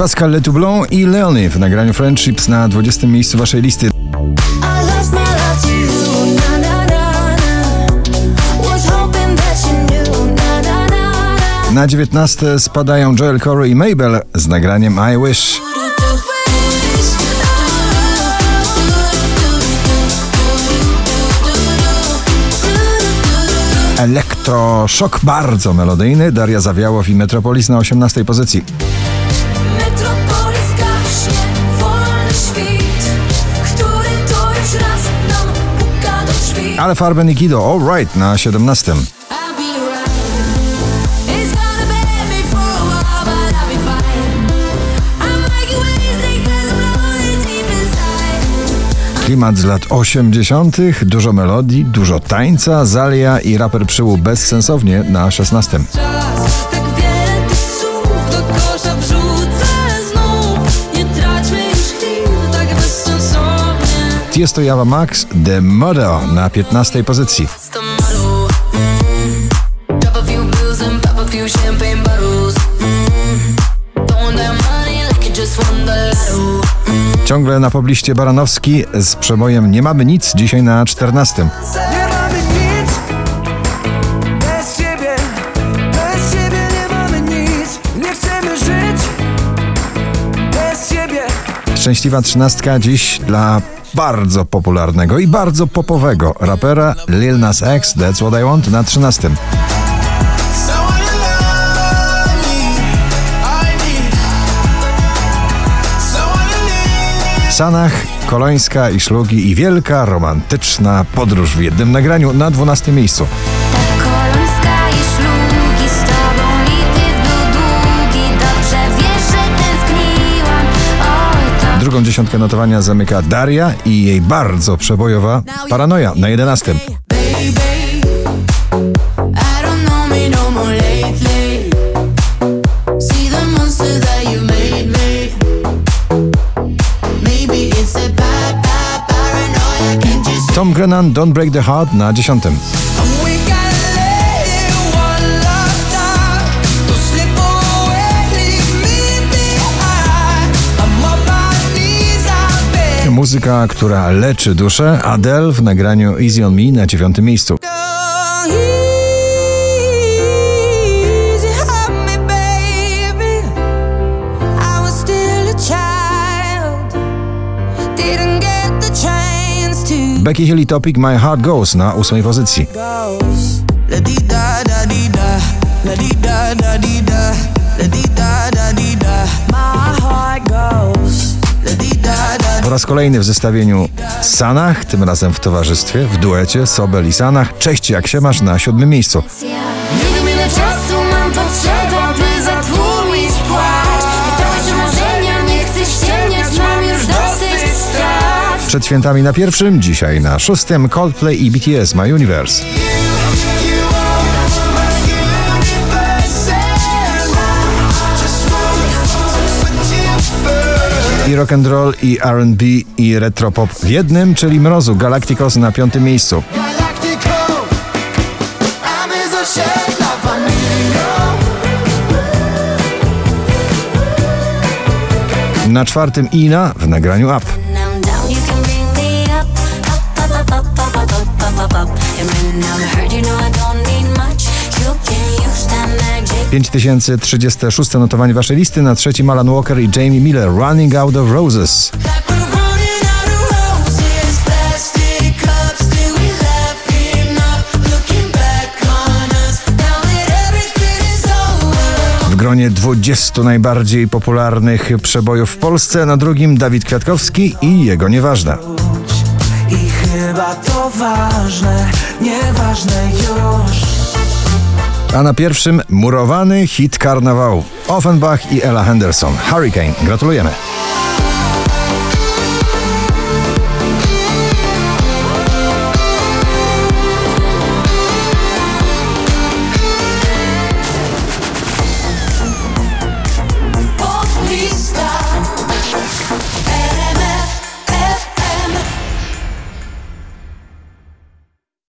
Pascal Letoublon i Leony w nagraniu Friendships na 20. miejscu waszej listy. Na 19 spadają Joel Corey i Mabel z nagraniem I Wish. Elektroszok bardzo melodyjny, Daria Zawiałow i Metropolis na 18 pozycji. Metropolis gaśnie, wolny świt, który to już raz nam puka do drzwi. Ale Farben i Kido, All Right na 17. Klimat z lat 80., dużo melodii, dużo tańca, Zalia i raper przyłu bezsensownie na 16. Jest to Java Max The Mother na 15 pozycji. Ciągle na pobliście Baranowski z przebojem Nie mamy nic, dzisiaj na 14. Nie mamy nic Bez ciebie Bez ciebie nie mamy nic Nie chcemy żyć Bez ciebie Szczęśliwa trzynastka dziś dla bardzo popularnego i bardzo popowego rapera Lil Nas X, That's What I Want na 13. Sanach, Kolońska i Szlugi i wielka romantyczna podróż w jednym nagraniu na 12 miejscu. Drugą dziesiątkę notowania zamyka Daria i jej bardzo przebojowa Paranoja na 11. Tom Grennan, Don't Break the Heart na dziesiątym. Muzyka, która leczy duszę, Adele w nagraniu Easy on Me na dziewiątym miejscu. Becky Hill Topic My Heart Goes na ósmej pozycji. Po raz kolejny w zestawieniu Sanach, tym razem w towarzystwie, w duecie Sobel i Sanach. Cześć, jak się masz na siódmym miejscu. Nie wiem ile czasu mam potrzebę Przed świętami na pierwszym, dzisiaj na szóstym Coldplay i BTS My Universe. I rock and roll, i R&B, i retropop w jednym, czyli Mrozu Galacticos na piątym miejscu. Na czwartym Ina w nagraniu Up. 5036 notowanie waszej listy, na trzeci Malan Walker i Jamie Miller, Running Out of Roses. W gronie 20 najbardziej popularnych przebojów w Polsce, na drugim Dawid Kwiatkowski i jego nieważna. Chyba to ważne, nieważne już. A na pierwszym murowany hit karnawału. Offenbach i Ella Henderson. Hurricane. Gratulujemy.